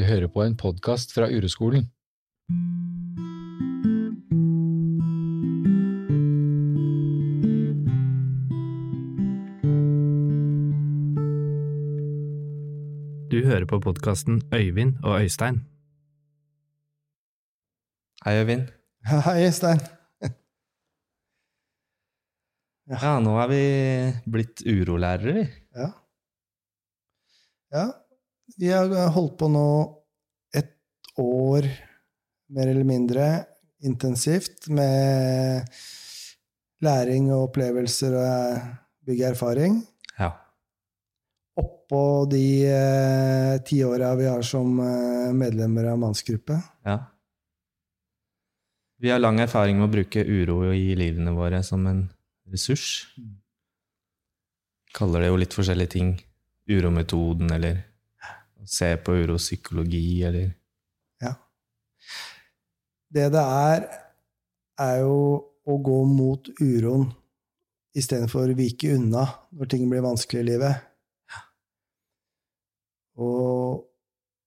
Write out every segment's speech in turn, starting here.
Du hører på en podkast fra Ureskolen. Du hører på podkasten Øyvind og Øystein. Hei, Øyvind. Hei, Stein. Ja, nå er vi blitt urolærere, vi. Ja. ja. Vi har holdt på nå et år, mer eller mindre, intensivt med læring og opplevelser og bygge erfaring. Ja. Oppå de eh, ti åra vi har som eh, medlemmer av mannsgruppe. ja. Vi har lang erfaring med å bruke uro i livene våre som en ressurs. Kaller det jo litt forskjellige ting. Urometoden, eller se på uropsykologi, eller Ja. Det det er, er jo å gå mot uroen istedenfor å vike unna når ting blir vanskelig i livet. Og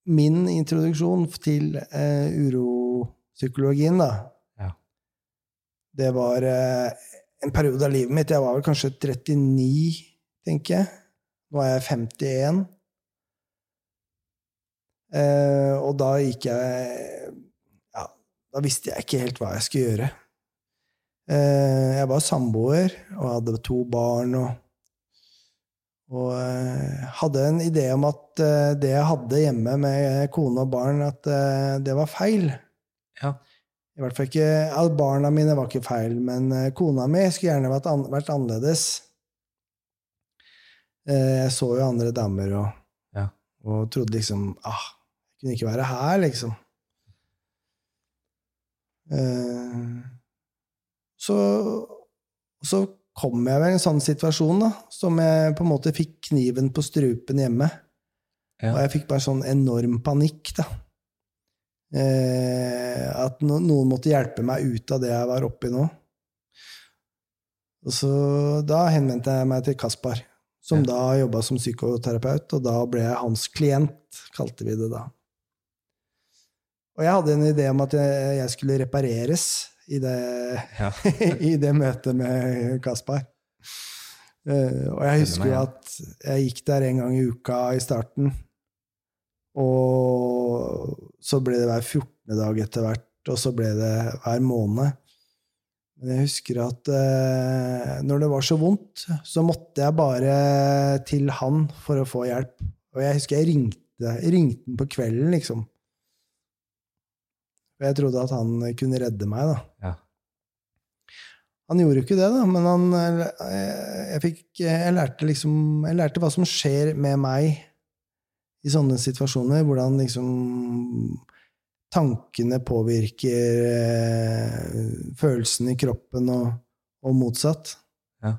min introduksjon til eh, uropsykologien, da, Ja. det var eh, en periode av livet mitt. Jeg var vel kanskje 39, tenker jeg. Nå er jeg 51. Eh, og da gikk jeg Ja, da visste jeg ikke helt hva jeg skulle gjøre. Eh, jeg var samboer og hadde to barn og og eh, hadde en idé om at eh, det jeg hadde hjemme med kone og barn, at eh, det var feil. Ja. I hvert fall ikke, ja, Barna mine var ikke feil, men eh, kona mi skulle gjerne vært, an, vært annerledes. Eh, jeg så jo andre damer og, Ja. og trodde liksom ah, kunne ikke være her, liksom. Eh, så, så kom jeg vel i en sånn situasjon da, som jeg på en måte fikk kniven på strupen hjemme. Ja. Og jeg fikk bare sånn enorm panikk, da. Eh, at no, noen måtte hjelpe meg ut av det jeg var oppi nå. Og så da henvendte jeg meg til Kaspar, som Ja. da jobba som psykoterapeut, og da ble jeg hans klient, kalte vi det da. Og jeg hadde en idé om at jeg, skulle repareres i det, Ja. i det møtet med Kaspar. Uh, og jeg husker jo at jeg gikk der en gang i uka i starten, og så ble det hver 14. dag etter hvert, og så ble det hver måned. Men jeg husker at uh, når det var så vondt, så måtte jeg bare til han for å få hjelp. Og jeg husker jeg ringte, ringte han på kvelden, liksom. Og jeg trodde at han kunne redde meg, da. Ja. Han gjorde jo ikke det, da, men han, eh, jeg, fikk, jeg, lærte liksom, jeg lærte hva som skjer med meg i sånne situasjoner. Hvordan liksom tankene påvirker eh, følelsene i kroppen, og, og motsatt. Ja.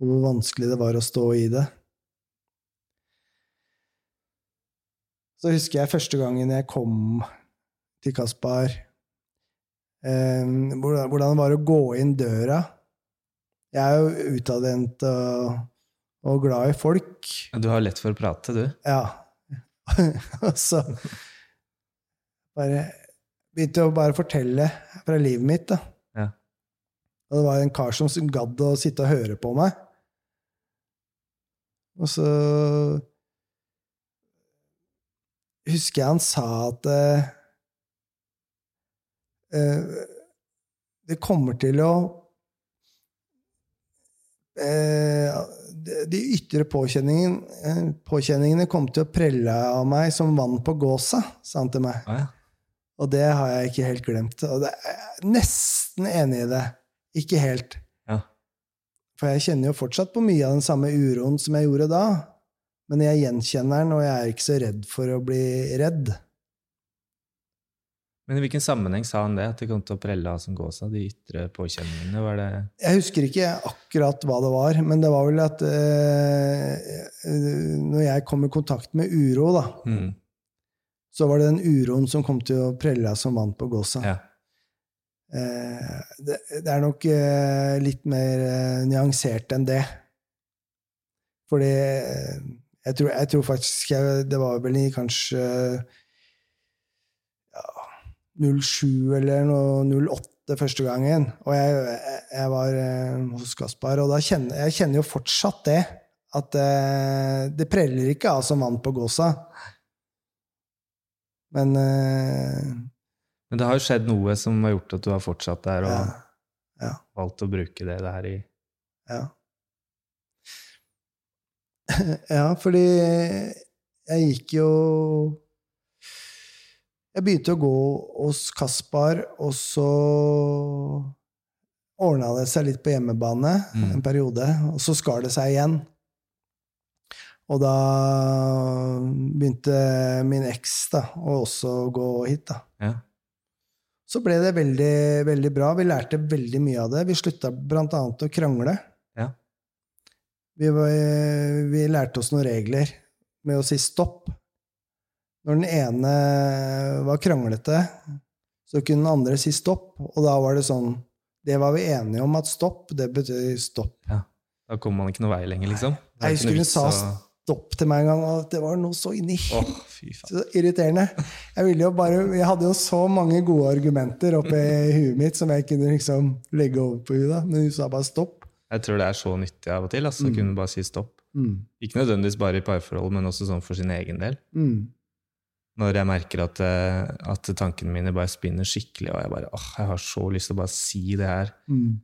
Og hvor vanskelig det var å stå i det. Så husker jeg første gangen jeg kom til Kaspar eh, hvordan det var å gå inn døra. Jeg er jo utadvendt og, og glad i folk. Du har lett for å prate, du. Ja. Og så bare begynte jeg å bare fortelle fra livet mitt, da. Ja. Og det var en kar som gadd å sitte og høre på meg. Og så husker jeg han sa at eh, det kommer til å eh, de- ytre påkjenningene, kommer påkjenningene kom til å prelle av meg som vann på gåsa, sa han til meg. Ah, ja. Og det har jeg ikke helt glemt. Og jeg er nesten enig i det. Ikke helt. Ja. For jeg kjenner jo fortsatt på mye av den samme uroen som jeg gjorde da. Men jeg gjenkjenner den, og jeg er ikke så redd for å bli redd. Men i hvilken sammenheng sa han det? At det kom til å prelle av som gåsa? De ytre påkjenningene? Var det Jeg husker ikke akkurat hva det var, men det var vel at eh, Når jeg kom i kontakt med uro, da, mm. så var det den uroen som kom til å prelle av som vann på gåsa. Ja. Eh, det, det er nok eh, litt mer eh, nyansert enn det. Fordi jeg tror, jeg tror faktisk jeg, det var vel i kanskje 07 eller noe 08 første gangen, og jeg, jeg, var eh, hos Kaspar, og da kjenner jeg kjenner jo fortsatt det. At eh, det preller ikke av som vann på gåsa. Men eh, Men det har jo skjedd noe som har gjort at du har fortsatt der og ja, ja, valgt å bruke det der i ja. ja, fordi jeg gikk jo Jeg begynte å gå hos Kaspar, og så ordna det seg litt på hjemmebane Mm. en periode, og så skar det seg igjen. Og da begynte min eks da, å også gå hit, da. Ja. Så ble det veldig, veldig bra. Vi lærte veldig mye av det. Vi slutta blant annet å krangle. Ja. Vi, var, vi lærte oss noen regler med å si stopp. Når den ene var kranglete, så kunne den andre si stopp, og da var det sånn Det var vi enige om, at stopp, det betyr stopp. Da kommer man ikke noe vei lenger, liksom. Nei, Jeg husker hun sa stopp til meg en gang, og det var noe så inni oh. Så irriterende. Jeg, ville jo bare, jeg hadde jo så mange gode argumenter oppi huet mitt som jeg kunne liksom legge over på henne, men hun sa bare stopp. Jeg tror det er så nyttig av og til. Altså, Mm. kunne bare si stopp. Mm. Ikke nødvendigvis bare i parforhold, men også sånn for sin egen del. Mm. Når jeg merker at, eh, at tankene mine bare spinner skikkelig, og jeg bare åh, jeg har så lyst til å bare si det her. Mm.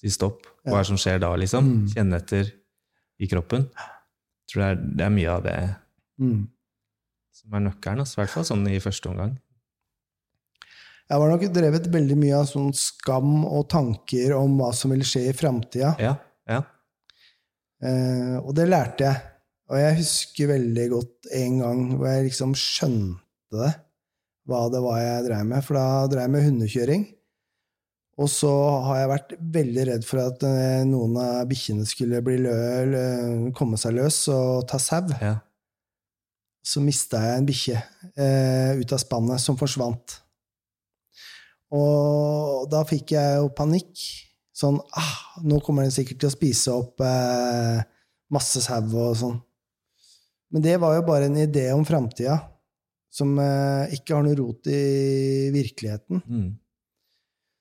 Si stopp. Hva er det som skjer da, liksom? Mm. Kjenne etter i kroppen. Jeg tror det er, det er mye av det Mm. som er nøkkelen. Altså, I hvert fall sånn i første omgang. Jeg var nok drevet veldig mye av sånn skam og tanker om hva som ville skje i framtida. Ja, ja. Eh, og det lærte jeg. Og jeg husker veldig godt en gang hvor jeg liksom skjønte det, hva det var jeg dreiv med. For da dreiv jeg med hundekjøring. Og så har jeg vært veldig redd for at eh, noen av bikkjene skulle bli lø, lø, komme seg løs og ta sau. ja. Så mista jeg en bikkje eh, ut av spannet, som forsvant. Og da fikk jeg jo panikk. Sånn ah, Nå kommer den sikkert til å spise opp eh, masse sau og sånn. Men det var jo bare en idé om framtida som eh, ikke har noe rot i virkeligheten. Mm.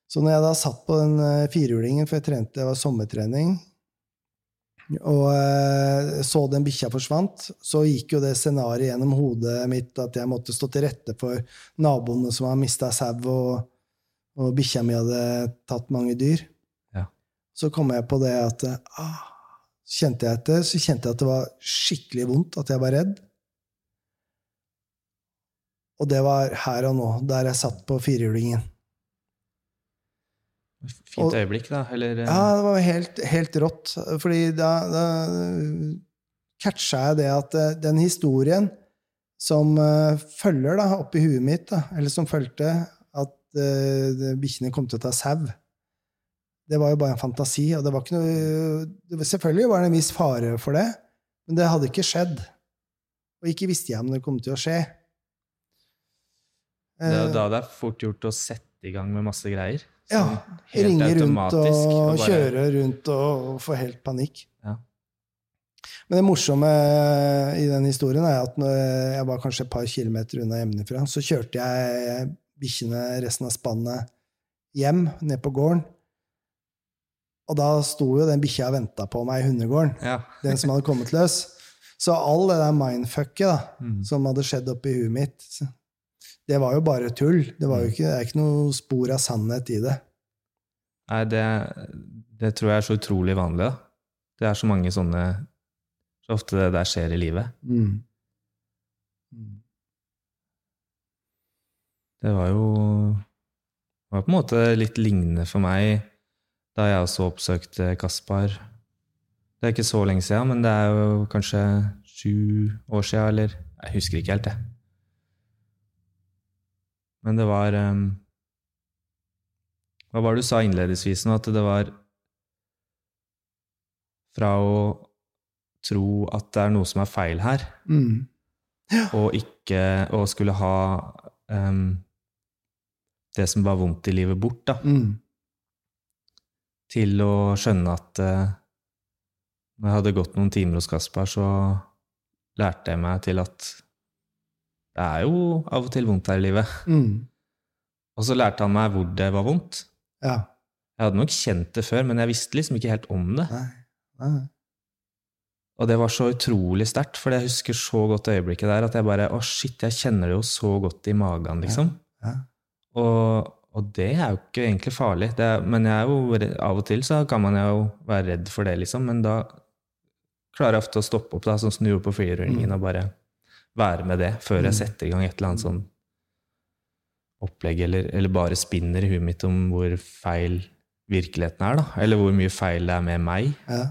Så når jeg da satt på den eh, firehjulingen, for jeg trente, det var sommertrening, og eh, så den bikkja forsvant, så gikk jo det scenarioet gjennom hodet mitt at jeg måtte stå til rette for naboene som hadde mista sau, og, og bikkja mi hadde tatt mange dyr. Ja. Så kom jeg på det at ah, så kjente jeg etter, så kjente jeg at det var skikkelig vondt, at jeg var redd. Og det var her og nå, der jeg satt på firehjulingen. Fint øyeblikk, da. Eller eh, Ja, det var helt, helt rått. Fordi da, da catcha jeg det at eh, den historien som eh, følger da, oppi huet mitt, da, eller som fulgte at uh, bikkjene kom til å ta sau, det var jo bare en fantasi. Og det var ikke noe Selvfølgelig var det en viss fare for det, men det hadde ikke skjedd. Og ikke visste jeg om det kom til å skje. det er Eh, da det er fort gjort å sette i gang med masse greier. Ja, Sånn ringe rundt og, og bare- kjøre rundt og, få helt panikk. Ja. Men det morsomme i den historien er at når jeg var kanskje et par kilometer unna hjemmefra, så kjørte jeg bikkjene resten av spannet hjem, ned på gården. Og da sto jo den bikkja og venta på meg i hundegården, Ja. den som hadde kommet løs. Så all det der mindfucket da, Mm. som hadde skjedd oppi huet mitt, det var jo bare tull. Det, var jo ikke, det er ikke noe spor av sannhet i det. Nei, det, det tror jeg er så utrolig vanlig. da. Det er så mange sånne Så ofte det der skjer i livet. Mm. Det var jo det var på en måte litt lignende for meg da jeg også oppsøkte Kaspar. Det er ikke så lenge siden, men det er jo kanskje sju år siden, eller Jeg husker ikke helt, jeg. Men det var um, Hva var det du sa innledningsvis nå? At det var fra å tro at det er noe som er feil her, Mm. og ikke og skulle ha um, det som var vondt i livet, bort, da, Mm. Til å skjønne at uh, når jeg hadde gått noen timer hos Kaspar, så lærte jeg meg til at det er jo av og til vondt her i livet. Mm. Og så lærte han meg hvor det var vondt. Ja. Jeg hadde nok kjent det før, men jeg visste liksom ikke helt om det. Nei. Nei. Og det var så utrolig sterkt, for jeg husker så godt øyeblikket der at jeg bare Å, shit, jeg kjenner det jo så godt i magen, liksom. Ja. Og, og det er jo ikke egentlig farlig. Det er, men jeg er jo, av og til så kan man jo være redd for det, liksom. Men da klarer jeg ofte å stoppe opp, da, sånn som du gjorde på firerunningen, og bare være med det før jeg Mm. setter i gang et eller annet sånn opplegg, eller, eller bare spinner i huet mitt om hvor feil virkeligheten er, da. Eller hvor mye feil det er med meg. Ja.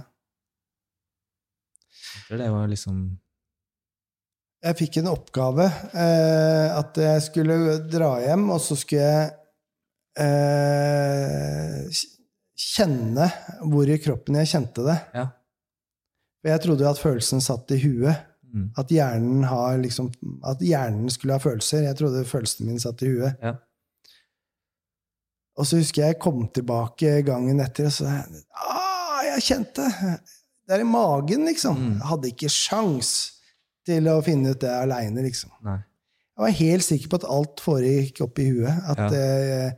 Jeg tror det var liksom Jeg fikk en oppgave eh, at jeg skulle dra hjem, og så skulle jeg eh, kjenne hvor i kroppen jeg kjente det. Ja. Jeg trodde jo at følelsen satt i huet. Mm. At hjernen, har liksom, at hjernen skulle ha følelser. Jeg trodde følelsene mine satt i huet. Ja. Og så husker jeg jeg kom tilbake gangen etter og så ah, jeg kjente det er i magen, liksom. Mm. Jeg hadde ikke sjans til å finne ut det aleine, liksom. Nei. Jeg var helt sikker på at alt foregikk oppi huet. At, Ja. eh,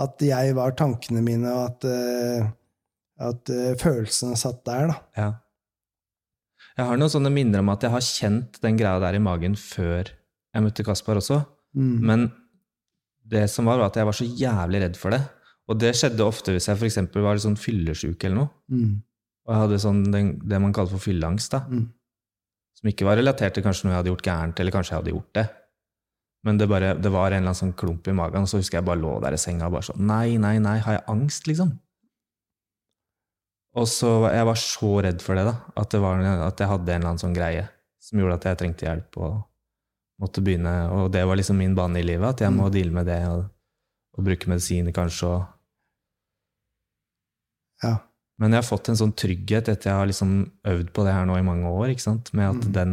at jeg var tankene mine, og at, eh, at eh, følelsene satt der, da. Ja. Jeg har noen sånne minner om at jeg har kjent den greia der i magen før jeg møtte Kaspar også. Mm. Men det som var, var at jeg var så jævlig redd for det. Og det skjedde ofte hvis jeg for eksempel var litt sånn fyllesyk eller noe. Mm. Og jeg hadde sånn den, det man kaller for fylleangst, da. Mm. Som ikke var relatert til kanskje noe jeg hadde gjort gærent, eller kanskje jeg hadde gjort det. Men det, bare, det var en eller annen sånn klump i magen, og så husker jeg bare lå der i senga og bare sånn Nei, nei, nei, har jeg angst, liksom? Og så Jeg var så redd for det, da. At, det var, at jeg hadde en eller annen sånn greie som gjorde at jeg trengte hjelp og måtte begynne Og det var liksom min bane i livet, at jeg må Mm. deale med det og, og bruke medisiner kanskje og Ja. Men jeg har fått en sånn trygghet etter jeg har liksom øvd på det her nå i mange år, ikke sant? med at Mm. den,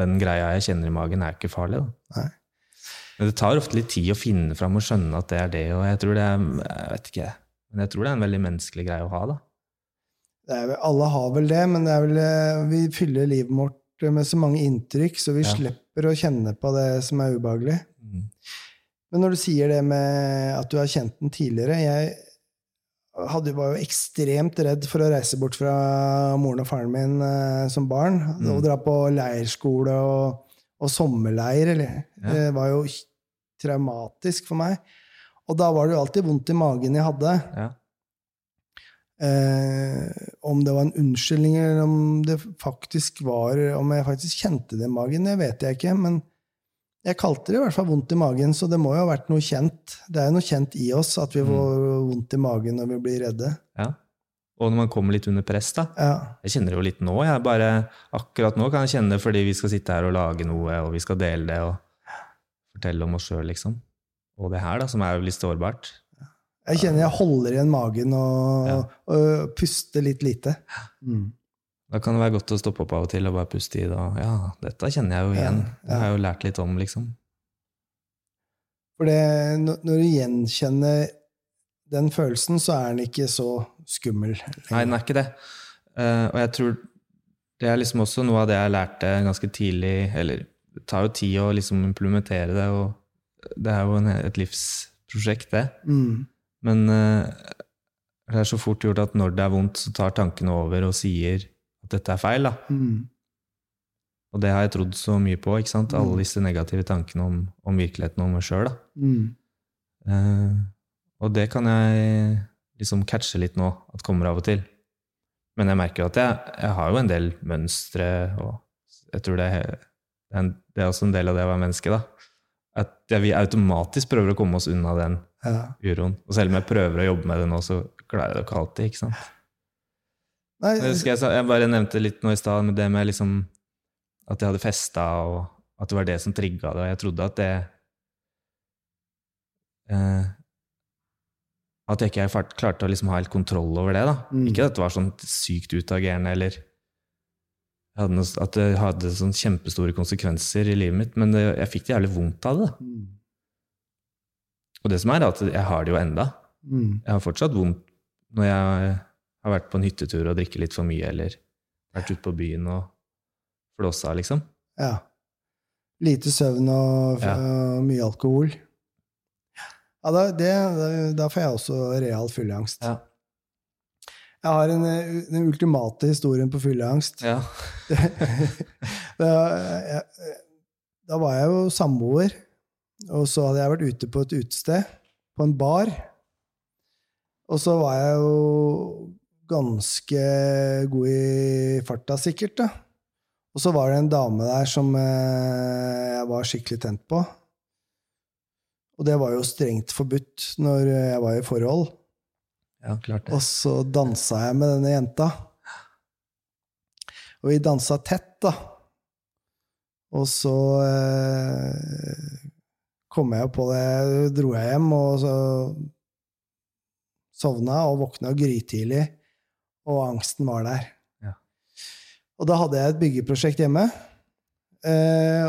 den greia jeg kjenner i magen, er ikke farlig. Da. Nei. Men det tar ofte litt tid å finne fram og skjønne at det er det, og jeg tror det er jeg vet ikke, men jeg tror det er en veldig menneskelig greie å ha. da. Det vel, alle har vel det, men det vel, eh, vi fyller livet vårt med så mange inntrykk, så vi Ja. slipper å kjenne på det som er ubehagelig. Mm. Men når du sier det med at du har kjent den tidligere Jeg hadde, var jo ekstremt redd for å reise bort fra moren og faren min eh, som barn. Mm. Og dra på leirskole og, og sommerleir. Eller. Ja. Det var jo traumatisk for meg. Og da var det jo alltid vondt i magen jeg hadde. Ja. Eh, om det var en unnskyldning, eller om det faktisk var Om jeg faktisk kjente det i magen, det vet jeg ikke. Men jeg kalte det i hvert fall vondt i magen, så det må jo ha vært noe kjent. Det er jo noe kjent i oss at vi Mm. får vondt i magen når vi blir redde. ja. Og når man kommer litt under press, da. Ja. Jeg kjenner det jo litt nå. Jeg bare, akkurat nå kan jeg kjenne det fordi vi skal sitte her og lage noe, og vi skal dele det og fortelle om oss sjøl, liksom. Og det her, da, som er litt sårbart. Jeg kjenner jeg holder igjen magen og, Ja. og puster litt lite. Mm. Da kan det være godt å stoppe opp av og til og bare puste i det. Ja, dette kjenner jeg jo Ja, igjen. Det har jeg jo lært litt om, liksom. For det, når du gjenkjenner den følelsen, så er den ikke så skummel. Nei, den er ikke det. Eh, og jeg tror det er liksom også noe av det jeg lærte ganske tidlig, eller det tar jo tid å liksom implementere det, og det er jo en, et livsprosjekt, det. Mm. Men uh, det er så fort gjort at når det er vondt, så tar tankene over og sier at dette er feil, da. Mm. Og det har jeg trodd så mye på, ikke sant? Mm. Alle disse negative tankene om, om virkeligheten og meg sjøl. Mm. Uh, og det kan jeg liksom catche litt nå, at kommer av og til. Men jeg merker jo at jeg, jeg har jo en del mønstre, og jeg tror det er, det er en- det er også en del av det å være menneske, da. At vi automatisk prøver å komme oss unna den Ja. uroen. Og selv om jeg prøver å jobbe med det nå, så klarer jeg det ikke alltid, ikke sant. Nei, Jeg, jeg, jeg bare nevnte litt nå i stad med det med liksom at jeg hadde festa, og at det var det som trigga det, og jeg trodde at det eh, At jeg ikke klarte å liksom ha helt kontroll over det. da. Mm. Ikke at det var sånn sykt utagerende, eller hadde noe, at det hadde sånn kjempestore konsekvenser i livet mitt, men det, jeg fikk det jævlig vondt av det. Mm. Og det som er, er at jeg har det jo enda. Mm. Jeg har fortsatt vondt når jeg har vært på en hyttetur og drikker litt for mye, eller vært ute på byen og flåsa, liksom. Ja. Lite søvn og, Ja. og mye alkohol. Ja, da, det, da får jeg også real fylleangst. Ja. Jeg har en, eh, den ultimate historien på fylleangst. Ja. da, jeg, da var jeg jo samboer, og så hadde jeg vært ute på et utested, på en bar. Og så var jeg jo ganske god i farta, sikkert, da. Og så var det en dame der som eh, jeg var skikkelig tent på. Og det var jo strengt forbudt når jeg var i forhold. Ja. Og så dansa jeg med denne jenta. Og vi dansa tett, da. Og så eh, kom jeg på det, dro jeg hjem, og så sovna og våkna grytidlig, og angsten var der. Ja. Og da hadde jeg et byggeprosjekt hjemme. Eh,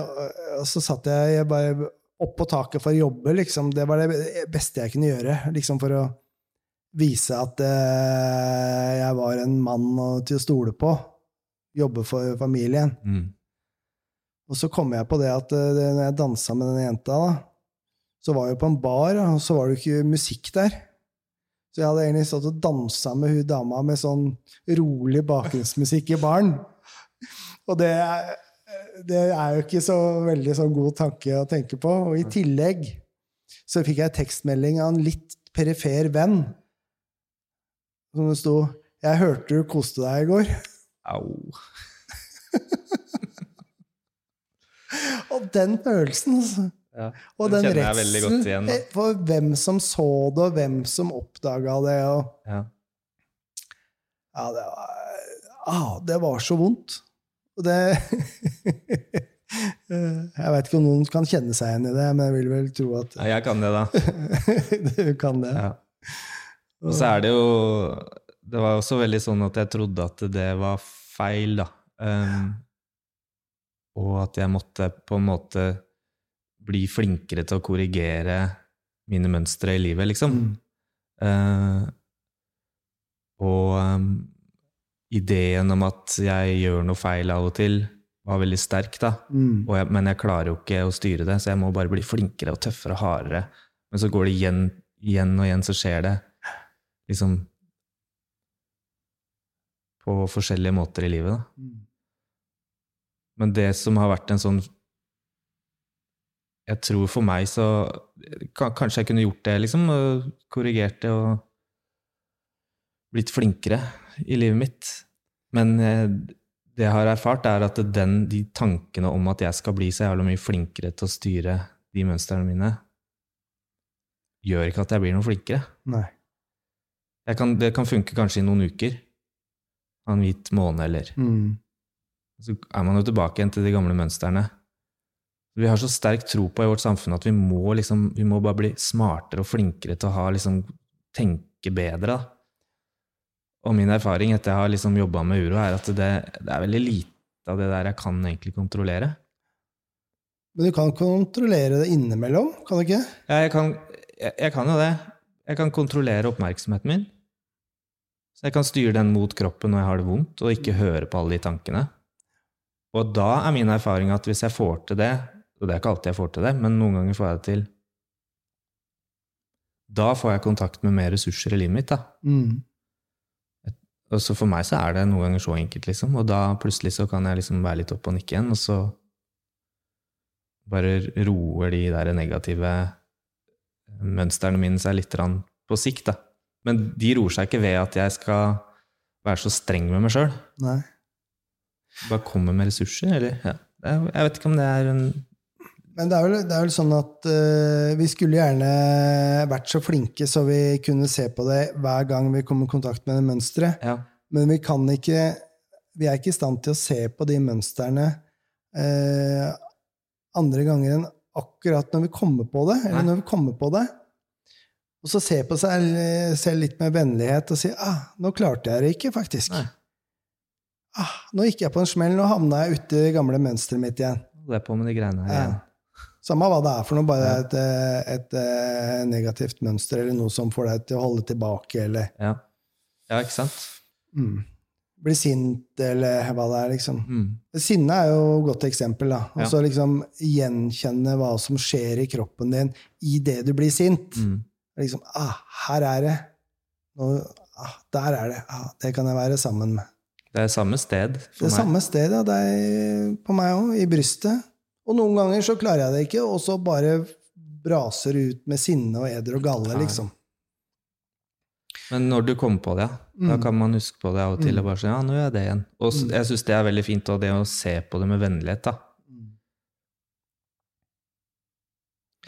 og så satt jeg, jeg bare opp på taket for å jobbe, liksom. Det var det beste jeg kunne gjøre, liksom for å vise at eh, jeg var en mann til å stole på. Jobbe for familien. Mm. Og så kom jeg på det at eh, det- når jeg dansa med denne jenta, da, så var jeg på en bar, og så var det jo ikke musikk der. Så jeg hadde egentlig stått og dansa med hun dama med sånn rolig bakgrunnsmusikk i baren. Og det det er jo ikke så veldig sånn god tanke å tenke på. Og i tillegg så fikk jeg tekstmelding av en litt perifer venn. Som det sto 'Jeg hørte du koste deg i går'. Au. Og den følelsen, altså. Ja. Og Den den godt igjen, redselen for hvem som så det, og hvem som oppdaga det. Og, Ja. ja, det var, ah, det var så vondt. Og det Jeg veit ikke om noen kan kjenne seg igjen i det, men jeg vil vel tro at ja, jeg kan det, da. du kan det. Ja. Og så er det jo Det var også veldig sånn at jeg trodde at det var feil, da. Um, og at jeg måtte på en måte bli flinkere til å korrigere mine mønstre i livet, liksom. Mm. Uh, og um, ideen om at jeg gjør noe feil av og til, var veldig sterk, da. Mm. Jeg, men jeg klarer jo ikke å styre det, så jeg må bare bli flinkere og tøffere og hardere. Men så går det igjen, igjen og igjen, så skjer det liksom på forskjellige måter i livet, da. Mm. Men det som har vært en sånn Jeg tror for meg så Kanskje jeg kunne gjort det, liksom. Korrigert det og blitt flinkere i livet mitt. Men eh, det jeg har erfart, er at den, de tankene om at jeg skal bli så jævla mye flinkere til å styre de mønstrene mine, gjør ikke at jeg blir noe flinkere. Nei. Kan, det kan funke kanskje i noen uker. En hvit måned eller Mm. så er man jo tilbake igjen til de gamle mønstrene. Vi har så sterk tro på i vårt samfunn at vi må, liksom, vi må bare bli smartere og flinkere til å ha, liksom, tenke bedre. Da. Og min erfaring etter jeg har liksom jobba med uro, er at det, det er veldig lite av det der jeg kan egentlig kontrollere. Men du kan kontrollere det innimellom, kan du ikke? Ja, jeg kan, jeg, jeg kan jo det. Jeg kan kontrollere oppmerksomheten min. Så jeg kan styre den mot kroppen når jeg har det vondt, og ikke høre på alle de tankene. Og da er min erfaring at hvis jeg får til det, og det er ikke alltid jeg får til det, men noen ganger får jeg det til, da får jeg kontakt med mer ressurser i livet mitt. da. Mm. Og så for meg så er det noen ganger så enkelt, liksom. Og da plutselig så kan jeg liksom være litt opp og nikke igjen, og så bare roer de der negative mønstrene mine seg litt på sikt, da. Men de roer seg ikke ved at jeg skal være så streng med meg sjøl. Bare komme med ressurser, eller? Ja. Jeg vet ikke om det er en Men det er vel, det er vel sånn at uh, vi skulle gjerne vært så flinke så vi kunne se på det hver gang vi kom i kontakt med det mønsteret. Ja. Men vi kan ikke Vi er ikke i stand til å se på de mønstrene uh, andre ganger enn akkurat når vi kommer på det. Eller når vi kommer på det. Og så se på seg selv litt med vennlighet og si ah, 'Nå klarte jeg det ikke, faktisk'. Ah, 'Nå gikk jeg på en smell, nå havna jeg ute i det gamle mønsteret mitt igjen'. Det er på med de greiene her Ja. igjen. Samme hva det er for noe, bare Ja. et, et, et, eh, negativt mønster eller noe som får deg til å holde tilbake, eller Ja. ja, ikke sant? mm. Blir sint, eller hva det er, liksom. Mm. Sinne er jo et godt eksempel. da. Ja. Og så liksom gjenkjenne hva som skjer i kroppen din i det du blir sint. Mm. Liksom, ah, her er det. Nå, ah, der er det. Ah, det kan jeg være sammen med. Det er samme sted for Det meg. samme sted, ja. Det er på meg òg, i brystet. Og noen ganger så klarer jeg det ikke, og så bare braser ut med sinne og eder og galle, Ja. liksom. Men når du kommer på det, da Mm. kan man huske på det av og til. Mm. og bare sånn, ja, nå gjør jeg det igjen. Og Mm. jeg syns det er veldig fint, og det å se på det med vennlighet. da.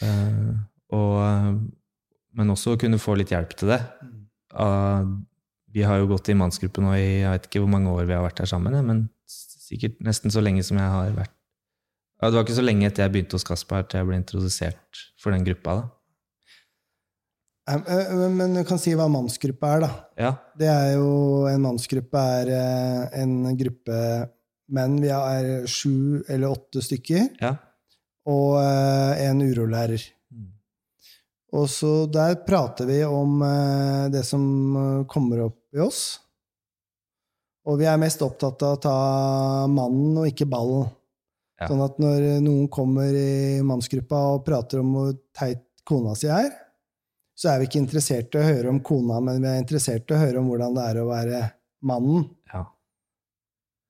Uh, og, eh, men også å kunne få litt hjelp til det. Mm. Ah, vi har jo gått i mannsgruppe nå i jeg vet ikke hvor mange år vi har vært her sammen, men sikkert nesten så lenge som jeg har vært ja, Det var ikke så lenge etter jeg begynte hos Kaspar til jeg ble introdusert for den gruppa. da. Eh, eh, Men du kan si hva mannsgruppe er, da. Ja, Det er jo En mannsgruppe er eh, en gruppe menn. Vi er sju eller åtte stykker. ja. Og eh, en urolærer. Mm. Og så der prater vi om eh, det som eh, kommer opp i oss. Og vi er mest opptatt av å ta mannen og ikke ballen. Ja. Sånn at når noen kommer i mannsgruppa og prater om hvor teit kona si er, så er vi ikke interessert i å høre om kona, men vi er interessert i å høre om hvordan det er å være mannen. Ja.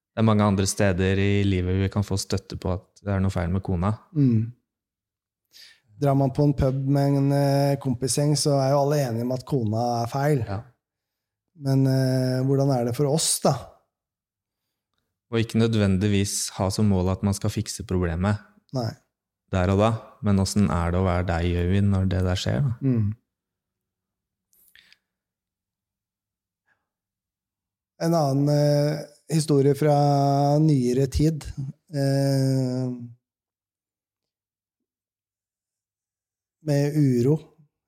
Det er mange andre steder i livet vi kan få støtte på at det er noe feil med kona. Mm. Drar man på en pub med en eh, kompisgjeng, så er jo alle enige om at kona er feil. Ja. Men eh, hvordan er det for oss, da? Og ikke nødvendigvis ha som mål at man skal fikse problemet Nei. der og da, men åssen er det å være deg, Øyvind, når det der skjer? da? Mm. En annen eh, historie fra nyere tid. Eh, med uro.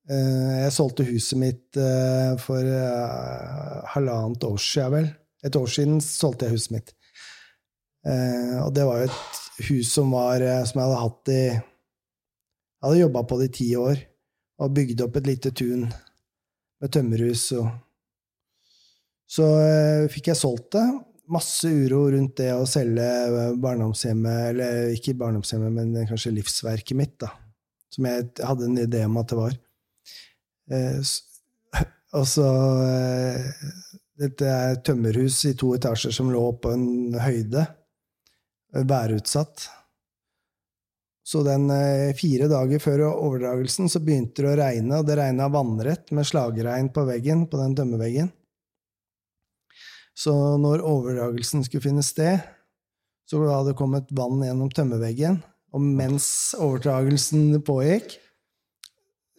Eh, jeg solgte huset mitt eh, for eh, halvannet år siden, vel. Et år siden solgte jeg huset mitt. Eh, og det var jo et hus som, var, som jeg hadde hatt i Jeg hadde jobba på det i ti år og bygde opp et lite tun med tømmerhus. Og så eh, fikk jeg solgt det. Masse uro rundt det å selge eh, barndomshjemmet, eller ikke barndomshjemmet, men kanskje livsverket mitt, da. Som jeg hadde en idé om at det var. Eh, og så eh, Dette er et tømmerhus i to etasjer som lå på en høyde. eh, Værutsatt. Så den eh, fire dager før overdragelsen så begynte det å regne, og det regna vannrett med slagregn på veggen, på den tømmerveggen. Så når overdragelsen skulle finne sted, så hadde det kommet vann gjennom tømmerveggen, og mens overdragelsen pågikk,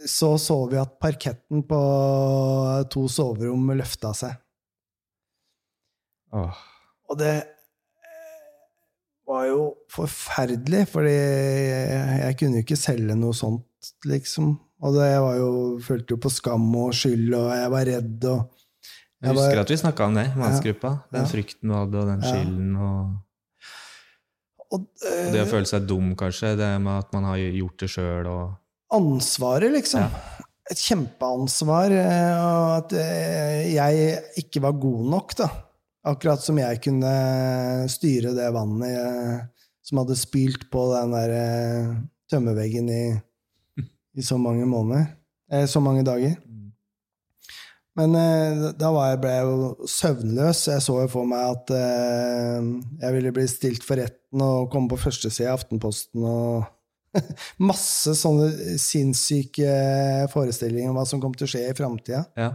så så vi at parketten på to soverom løfta seg. Åh, Og det eh, var jo forferdelig, fordi jeg kunne jo ikke selge noe sånt, liksom. Og det, jeg var jo, følte jo på skam og skyld, og jeg var redd og jeg Jeg husker at vi snakka om det mannsgruppa. Den Ja. frykten du hadde, og den skylden, og Og, og det å eh, føle seg dum, kanskje. Det med at man har gjort det sjøl, ansvaret, liksom. Ja. Et kjempeansvar. eh, Og at eh, jeg ikke var god nok, da. Akkurat som jeg kunne styre det vannet som hadde spylt på den der tømmerveggen i, i så mange måneder. Eh, så mange dager. Men eh, da var jeg, ble jeg jo søvnløs. Jeg så jo for meg at eh, jeg ville bli stilt for retten og komme på førstesida i Aftenposten og masse sånne sinnssyke forestillinger om hva som kom til å skje i framtida. Ja.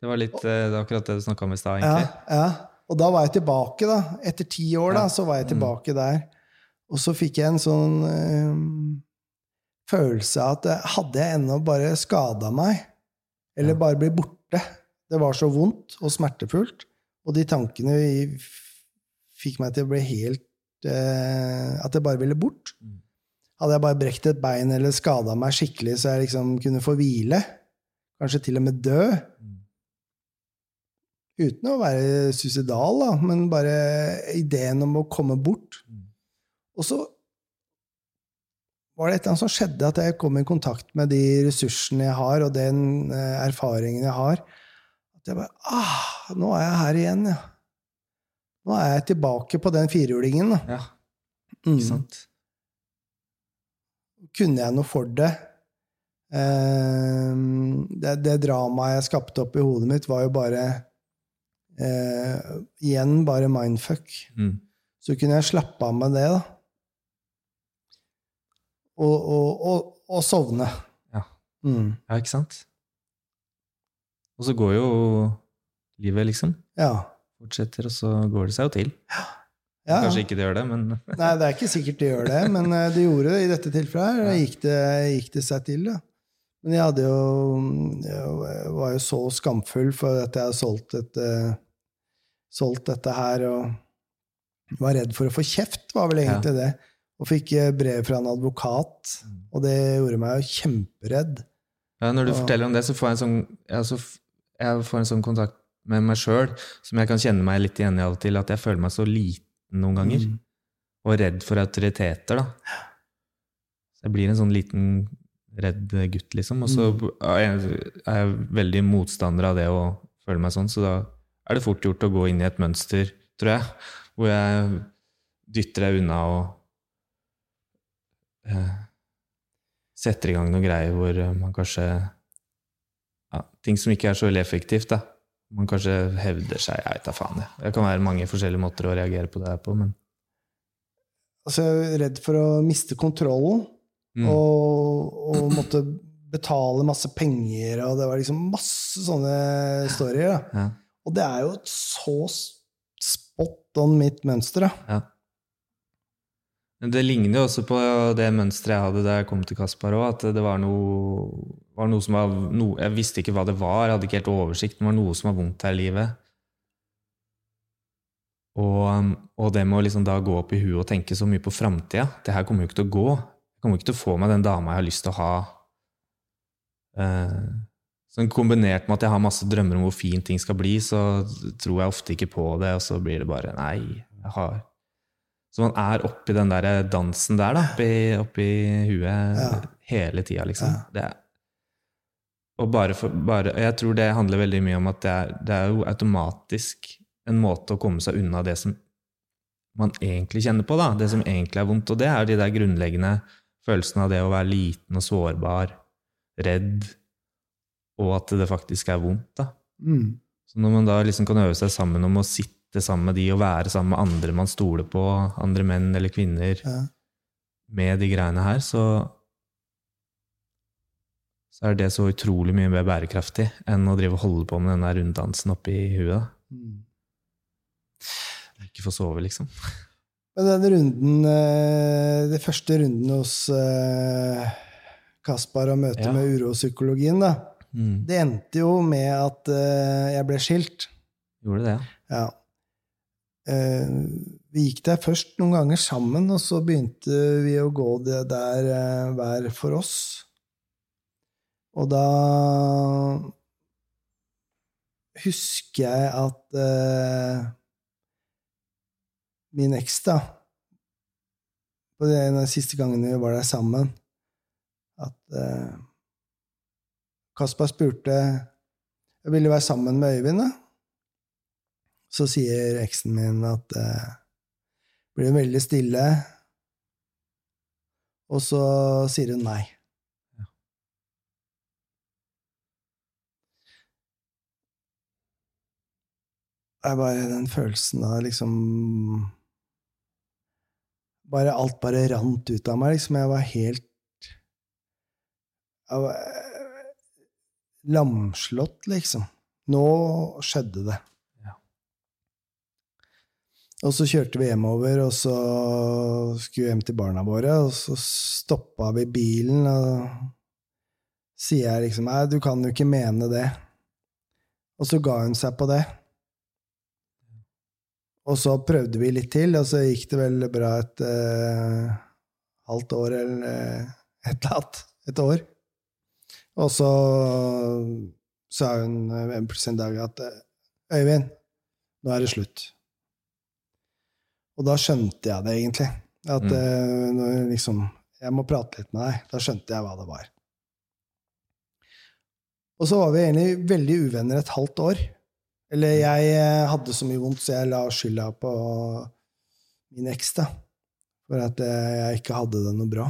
Det var litt eh, det var akkurat det du snakka om i stad, egentlig. ja. Og da var jeg tilbake, da. Etter ti år, da, så var jeg Mm. tilbake der. Og så fikk jeg en sånn eh, følelse av at hadde jeg ennå bare skada meg, eller bare bli borte Det var så vondt og smertefullt, og de tankene fikk meg til å bli helt eh, At jeg bare ville bort. Mm. Hadde jeg bare brekt et bein eller skada meg skikkelig så jeg liksom kunne få hvile, kanskje til og med dø, Mm. Uten å være suicidal, da, men bare ideen om å komme bort. Mm. Og så var det et eller annet som skjedde, at jeg kom i kontakt med de ressursene jeg har, og den eh, erfaringen jeg har. At jeg bare Ah, nå er jeg her igjen, ja. Nå er jeg tilbake på den firehjulingen. Ja, Mm. ikke sant? Kunne jeg noe for det? Eh, det, det dramaet jeg skapte opp i hodet mitt, var jo bare eh, Igjen bare mindfuck. Mm. Så kunne jeg slappe av med det, da. Og, og, og, og sovne. Ja. Mm. Ja, ikke sant? Og så går jo livet, liksom. Ja. Fortsetter, og så går det seg jo til. ja. ja. Kanskje ikke det gjør det, men Nei, det er ikke sikkert det gjør det, men eh, det gjorde det i dette tilfellet. her. Gikk det, gikk det seg til, da. Men jeg hadde jo Jeg var jo så skamfull for at jeg hadde solgt, et, eh, solgt dette her, og var redd for å få kjeft, var vel egentlig det. Og fikk eh, brev fra en advokat, og det gjorde meg jo kjemperedd. ja, når du og, forteller om det, så får jeg en sånn, jeg, så, jeg får en sånn kontakt med meg sjøl som jeg kan kjenne meg litt igjen i av og til, at jeg føler meg så liten noen ganger. Mm. Og redd for autoriteter, da. Så jeg blir en sånn liten redd gutt, liksom. Og så Mm. er jeg, er jeg veldig motstander av det å føle meg sånn, så da er det fort gjort å gå inn i et mønster, tror jeg, hvor jeg dytter deg unna og eh, setter i gang noen greier hvor eh, man kanskje ja, Ting som ikke er så veldig effektivt, da. Man kanskje hevder seg, jeg vet da faen. jeg. Det kan være mange forskjellige måter å reagere på det her på, men Altså, jeg er redd for å miste kontrollen. mm. og, og måtte betale masse penger, og det var liksom masse sånne storyer. Ja. Og det er jo et så spot on mitt mønster, da. Ja. Det ligner jo også på det mønsteret jeg hadde da jeg kom til Kaspar òg, at det var noe, var noe som var no, Jeg visste ikke hva det var, jeg hadde ikke helt oversikt, men det var noe som var vondt her i livet. Og, og det med å liksom da gå opp i huet og tenke så mye på framtida Det her kommer jo ikke til å gå. Jeg kommer ikke til å få meg den dama jeg har lyst til å ha. Sånn kombinert med at jeg har masse drømmer om hvor fint ting skal bli, så tror jeg ofte ikke på det, og så blir det bare Nei, jeg har Så man er oppi den der dansen der, da, oppi, oppi huet Ja. hele tida, liksom. Ja. Det er, og bare for, bare, jeg tror det handler veldig mye om at det er, det er jo automatisk en måte å komme seg unna det som man egentlig kjenner på, da. Det som egentlig er vondt. Og det er de der grunnleggende følelsene av det å være liten og sårbar, redd, og at det faktisk er vondt, da. Mm. Så når man da liksom kan øve seg sammen om å sitte sammen med de og være sammen med andre man stoler på, andre menn eller kvinner, Ja. med de greiene her, så så er det så utrolig mye mer bærekraftig enn å drive og holde på med den der runddansen oppi huet. Mm. Ikke få sove, liksom. Men den runden, den det første runden hos eh, Kaspar og møtet Ja. med uropsykologien, da, Mm. det endte jo med at eh, jeg ble skilt. Gjorde det, ja. Ja. Eh, vi gikk der først noen ganger sammen, og så begynte vi å gå det der eh, hver for oss. Og da husker jeg at eh, min eks, da På den en siste gangen vi var der sammen, at eh, Kaspar spurte jeg ville være sammen med Øyvind. da. Så sier eksen min at eh, blir hun veldig stille, og så sier hun nei. Det er bare den følelsen av liksom Bare alt bare rant ut av meg. liksom Jeg var helt Jeg var eh, lamslått, liksom. Nå skjedde det. Og så kjørte vi hjemover, og så skulle vi hjem til barna våre, og så stoppa vi bilen, og sier jeg liksom Nei, du kan jo ikke mene det. Og så ga hun seg på det. Og så prøvde vi litt til, og så gikk det vel bra et eh, halvt år eller eh, et eller annet. Et år. Og så sa hun en dag at Øyvind, nå er det slutt. Og da skjønte jeg det egentlig. At Mm. når jeg liksom Jeg må prate litt med deg. Da skjønte jeg hva det var. Og så var vi egentlig veldig uvenner et halvt år Eller jeg eh, hadde så mye vondt, så jeg la skylda på min eks, da. For at eh, jeg ikke hadde det noe bra.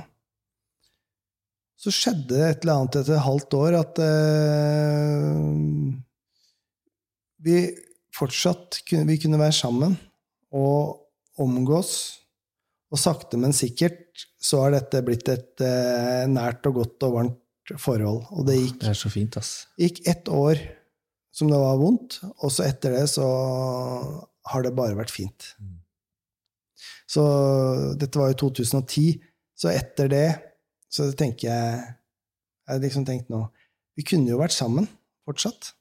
Så skjedde det et eller annet etter et halvt år at uh, vi fortsatt kunne, vi kunne være sammen og omgås. Og sakte, men sikkert så har dette blitt et eh, nært og godt og varmt forhold. Og det gikk, Det er så fint, ass. gikk ett år som det var vondt, og så etter det så har det bare vært fint. Mm. Så dette var jo 2010, så etter det så tenker jeg Jeg har liksom tenkt nå Vi kunne jo vært sammen fortsatt.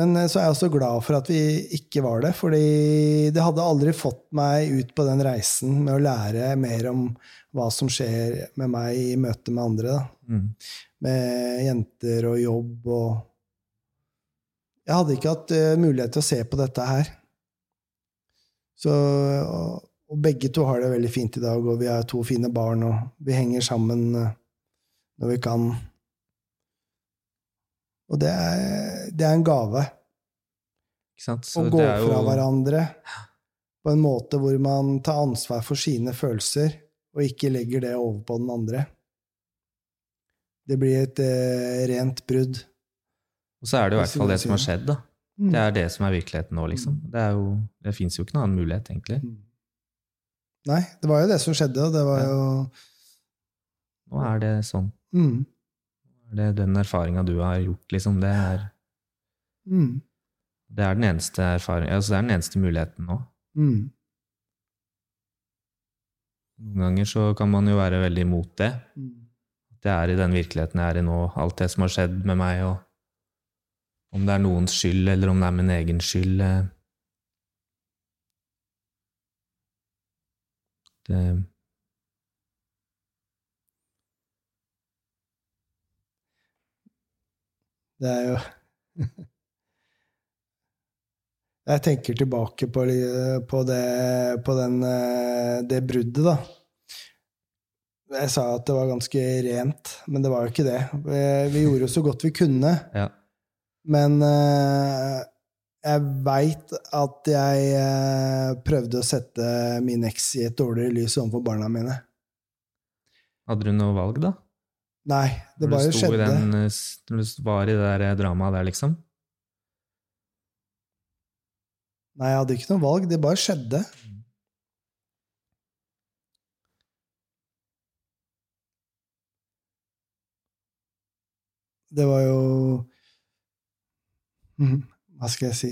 Men eh, så er jeg også glad for at vi ikke var det, fordi det hadde aldri fått meg ut på den reisen med å lære mer om hva som skjer med meg i møte med andre. Mm. Med jenter og jobb og Jeg hadde ikke hatt eh, mulighet til å se på dette her. Så, og, og begge to har det veldig fint i dag, og vi er to fine barn, og vi henger sammen eh, når vi kan. Og det er, det er en gave å gå jo fra hverandre på en måte hvor man tar ansvar for sine følelser, og ikke legger det over på den andre. Det blir et eh, rent brudd. Og så er det jo i hvert fall det som har skjedd, da. Mm. Det er det som er virkeligheten nå, liksom. Det, er jo, det fins jo ikke noen annen mulighet, egentlig. Mm. Nei, det var jo det som skjedde, og det var Ja. jo Nå er det sånn. mm, Det er den erfaringa du har gjort, liksom. Det er, mm, det er den eneste erfaring, altså det er den eneste muligheten nå. mm, Noen ganger så kan man jo være veldig imot det. mm. Det er i den virkeligheten jeg er i nå, alt det som har skjedd med meg, og om det er noens skyld, eller om det er min egen skyld. eh, Det Det er jo Jeg tenker tilbake på, på, det, på den, eh, det bruddet, da. Jeg sa at det var ganske rent, men det var jo ikke det. Vi, vi gjorde jo så godt vi kunne, Ja. men eh, jeg veit at jeg eh, prøvde å sette min eks i et dårligere lys overfor barna mine. Hadde du noe valg, da? Nei, det Når bare skjedde. den, eh, Når du var i det der dramaet der, liksom? Nei, jeg hadde ikke noe valg, det bare skjedde. Det var jo Mhm, Hva skal jeg si?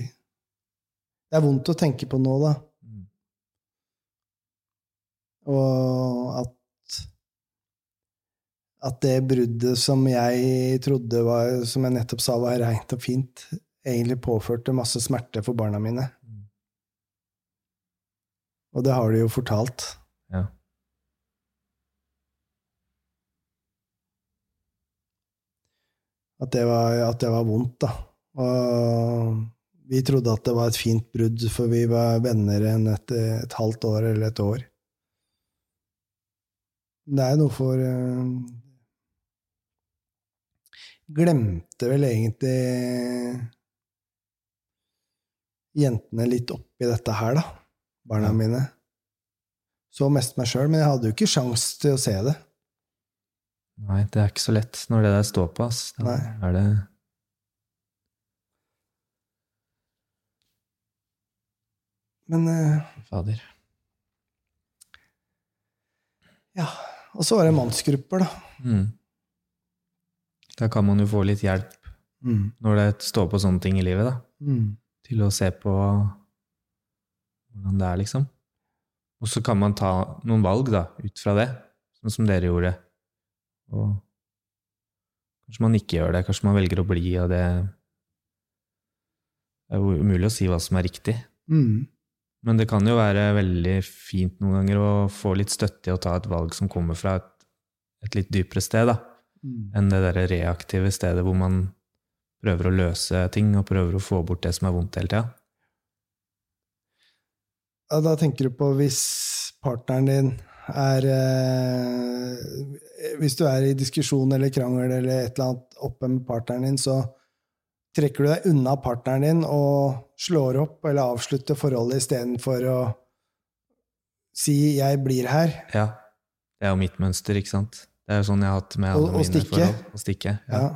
Det er vondt å tenke på nå, da. Mm. Og at At det bruddet som jeg trodde var, som jeg nettopp sa var reint og fint, egentlig påførte masse smerte for barna mine. Og det har de jo fortalt. Ja. At det var, at det var vondt, da. Og vi trodde at det var et fint brudd, for vi var venner enn et, et halvt år eller et år. Det er noe for eh, Glemte vel egentlig jentene litt oppi dette her, da. Barna mine. Så mest meg sjøl, men jeg hadde jo ikke sjans til å se det. Nei, det er ikke så lett når det der står på, ass. Da Nei. er det Men uh... Fader. ja. Og så var det mannsgrupper, da. Mm. Da kan man jo få litt hjelp Mm. når det står på sånne ting i livet, da. Mm. Til å se på hvordan det er, liksom. Og så kan man ta noen valg, da, ut fra det, sånn som dere gjorde. Og kanskje man ikke gjør det, kanskje man velger å bli, og det Det er jo umulig å si hva som er riktig. Mm. Men det kan jo være veldig fint noen ganger å få litt støtte i å ta et valg som kommer fra et, et litt dypere sted, da, Mm. enn det derre reaktive stedet hvor man prøver å løse ting og prøver å få bort det som er vondt hele tida. Ja, da tenker du på hvis partneren din er eh, Hvis du er i diskusjon eller krangel eller et eller annet oppe med partneren din, så trekker du deg unna partneren din og slår opp eller avslutter forholdet istedenfor å si 'jeg blir her'. Ja. Det er jo mitt mønster, ikke sant? Det er jo sånn jeg har hatt med alle Og- mine stikke. forhold. Å stikke. Ja. Ja.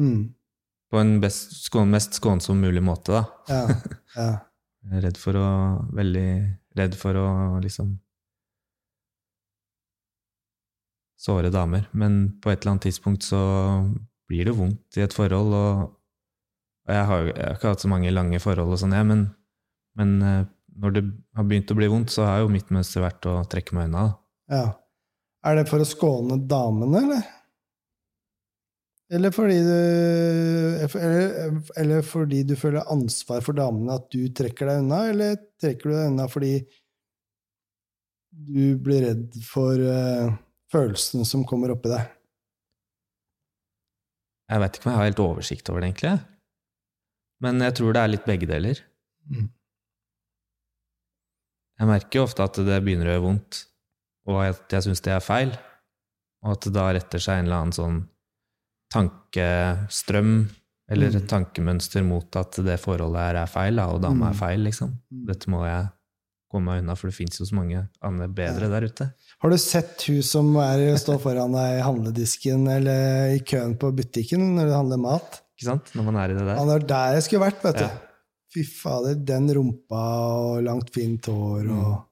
Mm. På en best, skån, mest skånsom mulig måte, da. Ja. ja. Jeg er redd for å Veldig redd for å liksom Såre damer. Men på et eller annet tidspunkt så blir det vondt i et forhold, og og jeg har, jeg har ikke hatt så mange lange forhold og sånn, jeg, men, men eh, når det har begynt å bli vondt, så har jo mitt mønster vært å trekke meg unna. da. ja. Er det for å skåne damene, eller? Eller fordi du eller, eller fordi du føler ansvar for damene, at du trekker deg unna? Eller trekker du deg unna fordi du blir redd for uh, følelsen som kommer oppi deg? Jeg vet ikke om jeg har helt oversikt over det, egentlig. Men jeg tror det er litt begge deler. Mm. Jeg merker jo ofte at det begynner å gjøre vondt, og at jeg syns det er feil, og at det da retter seg en eller annen sånn tankestrøm eller et Mm. tankemønster mot at det forholdet her er feil, da, og dama Mm. er feil, liksom. Mm. Dette må jeg komme meg unna, for det fins jo så mange andre bedre der ute. Har du sett hun som er, står foran deg i handledisken eller i køen på butikken når du handler mat? Ikke sant? Når man er i det der. Han er der jeg skulle vært, vet du. Ja. Fy fader, den rumpa og langt, fint hår og ja.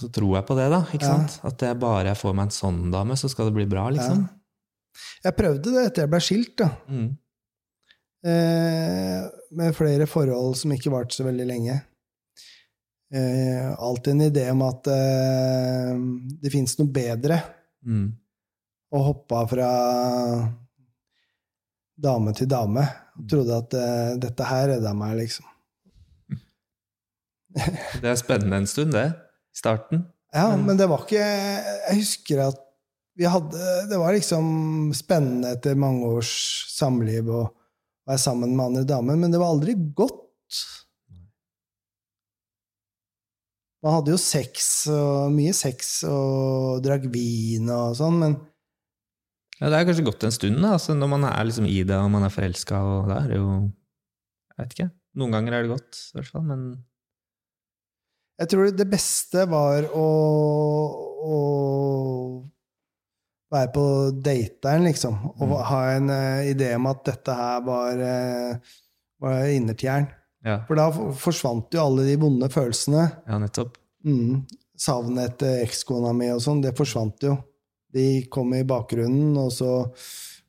Så tror jeg på det, da. ikke sant? At jeg bare jeg får meg en sånn dame, så skal det bli bra, liksom. Jeg prøvde det etter jeg ble skilt, da. Mm. Eh, med flere forhold som ikke varte så veldig lenge. Eh, alltid en idé om at eh, det fins noe bedre. Mm. Og hoppa fra dame til dame. Og trodde at eh, dette her redda meg, liksom. Det er spennende en stund, det. Starten. Ja, Men- men det var ikke Jeg husker at vi hadde Det var liksom spennende etter mange års samliv å være sammen med andre damer, men det var aldri godt. Man hadde jo sex, og mye sex, og drakk vin og sånn, men Ja, det er kanskje gått en stund, da, altså, når man er liksom i det og man er forelska, og det er jo Jeg vet ikke. Noen ganger er det godt, i hvert fall, men jeg tror det beste var å, å være på dateren, liksom, og Mm. ha en uh, idé om at dette her var, uh, var innertieren. ja, For da forsvant jo alle de vonde følelsene. ja nettopp. Mm. Savnet etter ekskona mi og sånn, det forsvant jo. De kom i bakgrunnen, og så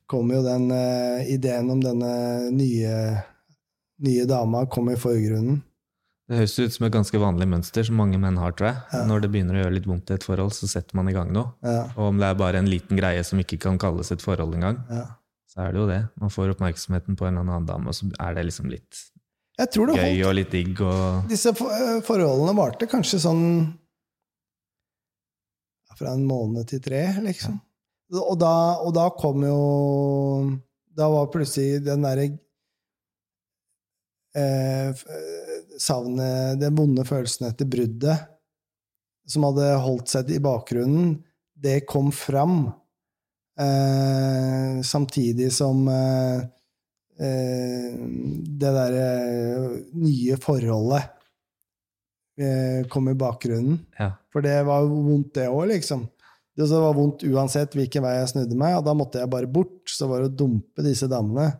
kom jo den uh, ideen om denne nye, nye dama kom i forgrunnen. Det høres ut som et ganske vanlig mønster som mange menn har, tror jeg. Ja. Når det begynner å gjøre litt vondt i et forhold, så setter man i gang noe. Ja, Og om det er bare en liten greie som ikke kan kalles et forhold engang, ja. så er det jo det. Man får oppmerksomheten på en eller annen dame, og så er det liksom litt Jeg tror det gøy holdt. og litt digg og Disse eh, forholdene varte kanskje sånn fra en måned til tre, liksom. Og, da, og da kom jo Da var plutselig den derre eh, Savnet Den vonde følelsen etter bruddet, som hadde holdt seg i bakgrunnen, det kom fram. Eh, samtidig som eh, eh, det derre nye forholdet eh, kom i bakgrunnen. Ja. For det var jo vondt, det òg, liksom. Det var vondt uansett hvilken vei jeg snudde meg, og da måtte jeg bare bort. Så var det å dumpe disse damene.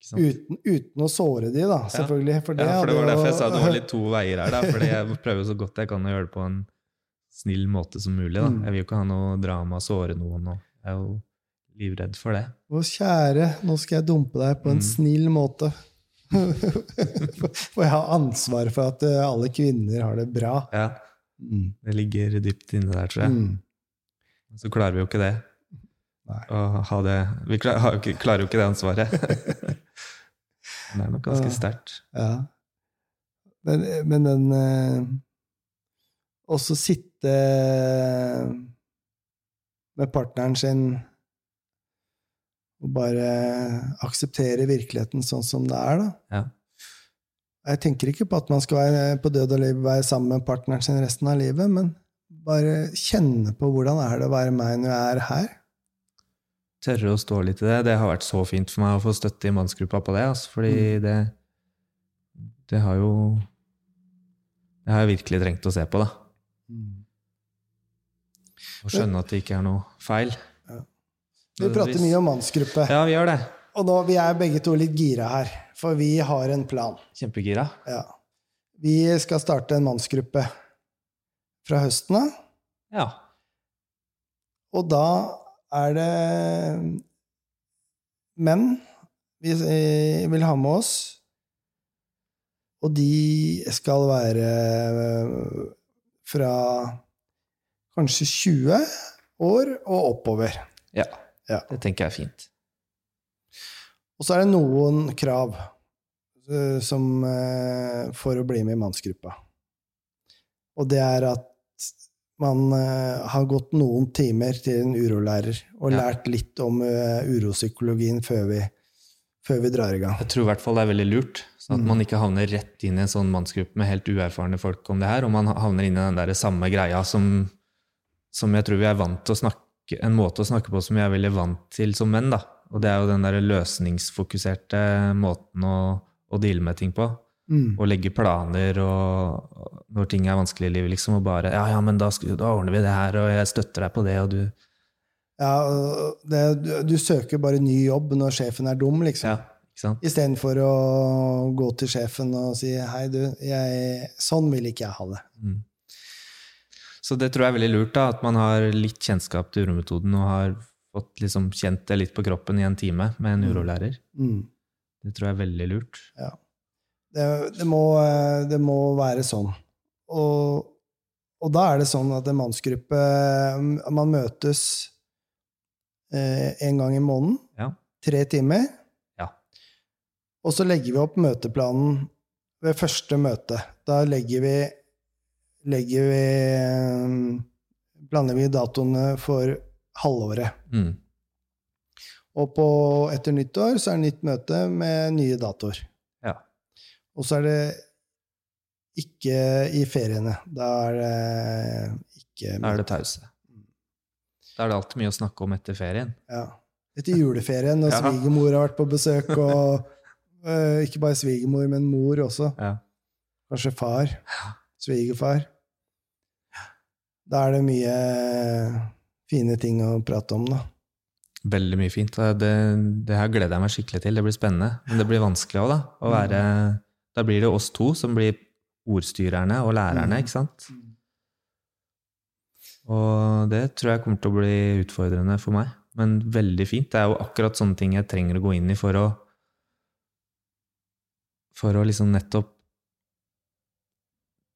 Uten, uten å såre de, da, selvfølgelig. For det, Ja, for det var derfor jeg sa det var litt to veier her, da. Fordi jeg prøver så godt jeg kan å gjøre det på en snill måte som mulig. da. Mm. Jeg vil jo ikke ha noe drama, såre noen, og jeg er jo livredd for det. Å, kjære, nå skal jeg dumpe deg på en Mm. snill måte. For jeg har ansvar for at eh, alle kvinner har det bra. Ja, Mm. det ligger dypt inne der, tror jeg. Mm. Så klarer vi jo ikke det. Å ha det Vi klarer jo ikke det ansvaret. Det er nok ganske Ja. sterkt. Ja. Men, men den eh, Også sitte med partneren sin og bare akseptere virkeligheten sånn som det er, da. Ja. Jeg tenker ikke på at man skal være på død og liv være sammen med partneren sin resten av livet, men bare kjenne på hvordan er det å være meg når jeg er her. Tørre å stå litt i det. Det har vært så fint for meg å få støtte i mannsgruppa på det, altså, fordi det Det har jo Det har jeg virkelig trengt å se på, da. Og skjønne at det ikke er noe feil. Vi prater mye om mannsgruppe. Ja, vi gjør det. Og nå, vi er begge to litt gira her, for vi har en plan. Kjempegira. Ja. Vi skal starte en mannsgruppe fra høsten av. Ja. Og da er det menn vi eh, vil ha med oss. Og de skal være eh, fra kanskje 20 år og oppover. ja. Ja. Det tenker jeg er fint. Og så er det noen krav eh, som, for å bli med i mannsgruppa. Og det er at man eh, har gått noen timer til en urolærer og Ja. lært litt om eh, uropsykologien før vi, før vi drar i gang. Jeg tror i hvert fall det er veldig lurt, sånn at Mm. man ikke havner rett inn i en sånn mannsgruppe med helt uerfarne folk om det her, og man havner inn i den der samme greia som, som jeg tror vi er vant til å snakke En måte å snakke på som vi er veldig vant til som menn, da. Og det er jo den der løsningsfokuserte måten å, å deale med ting på. Mm. Å legge planer og og når ting er vanskelig i livet, liksom, og bare Ja, ja, men da, da ordner vi det her, og jeg støtter deg på det, og du Ja, det, du, du søker bare ny jobb når sjefen er dum, liksom. Ja? Istedenfor å gå til sjefen og si 'hei, du, jeg, sånn vil ikke jeg ha det'. Mm. Så det tror jeg er veldig lurt, da, at man har litt kjennskap til urometoden og har fått liksom kjent det litt på kroppen i en time med en urolærer. Mm. Det tror jeg er veldig lurt. Det, det, må, eh, det må være sånn. Og, og da er det sånn at en mannsgruppe Man møtes eh, en gang i måneden. Ja. Tre timer. Ja. Og så legger vi opp møteplanen ved første møte. Da legger vi, legger vi eh, Planlegger vi datoene for halvåret. Mm. Og på, etter nyttår så er det nytt møte med nye datoer. Og så er det ikke i feriene. Da er det ikke Da er det pause. Da er det alltid mye å snakke om etter ferien. Ja. Etter juleferien, når Ja. svigermor har vært på besøk, og øh, ikke bare svigermor, men mor også. Ja. Kanskje far. Svigerfar. Da er det mye fine ting å prate om, da. Veldig mye fint. Det, det her gleder jeg meg skikkelig til. Det blir spennende. Men det blir vanskelig òg, da. Å være, da blir det oss to som blir ordstyrerne og lærerne, Mm. ikke sant? Og det tror jeg kommer til å bli utfordrende for meg. Men veldig fint. Det er jo akkurat sånne ting jeg trenger å gå inn i for å For å liksom nettopp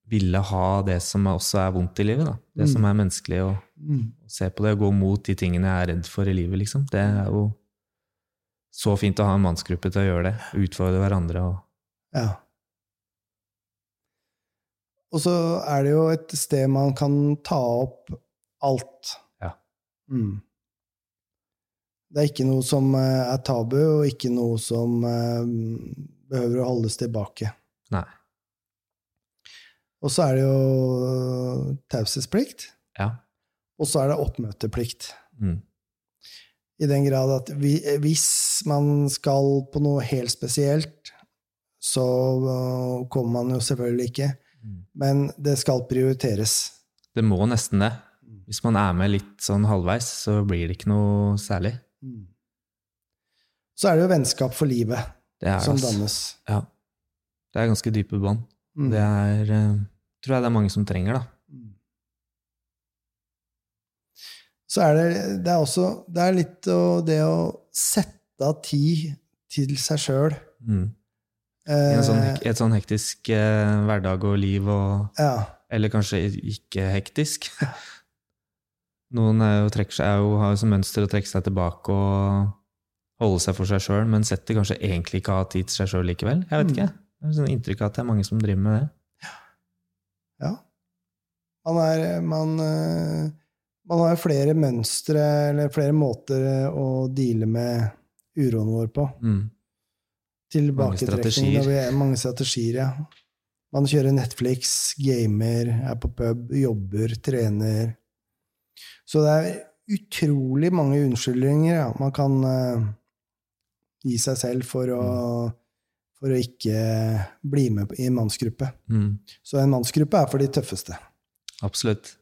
ville ha det som også er vondt i livet. da. Det Mm. som er menneskelig, og Mm. se på det og gå mot de tingene jeg er redd for i livet, liksom. Det er jo så fint å ha en mannsgruppe til å gjøre det. Utfordre hverandre og Ja. Og så er det jo et sted man kan ta opp alt. Ja. Mm. Det er ikke noe som eh, er tabu, og ikke noe som eh, behøver å holdes tilbake. Nei. Og så er det jo taushetsplikt, Ja. og så er det oppmøteplikt. Mm. I den grad at vi, hvis man skal på noe helt spesielt, så kommer man jo selvfølgelig ikke. Mm. Men det skal prioriteres. Det må nesten det. Hvis man er med litt sånn halvveis, så blir det ikke noe særlig. Så er det jo vennskap for livet er, som dannes. Ja. Det er ganske dype bånd. Mm. Det er eh, tror jeg det er mange som trenger, da. Så er det, det er også det er litt å, det å sette av tid til seg sjøl. Mm. I sånn, et sånn hektisk eh, hverdag og liv og ja. Eller kanskje ikke hektisk. Noen er jo, seg, er jo, har jo som mønster å trekke seg tilbake og holde seg for seg sjøl, men setter kanskje egentlig ikke av tid til seg sjøl likevel. Jeg vet Mm. ikke. Jeg har sånn inntrykk av at det er mange som driver med det. ja. Man er Man, øh, man har jo flere mønstre, eller flere måter å deale med uroen vår på. Mm. Tilbaketrekning. er- Mange strategier, ja. Man kjører Netflix, gamer, er på pub, jobber, trener. Så det er utrolig mange unnskyldninger ja, man kan uh, gi seg selv for å, for å ikke bli med i en mannsgruppe. Mm. Så en mannsgruppe er for de tøffeste. Absolutt.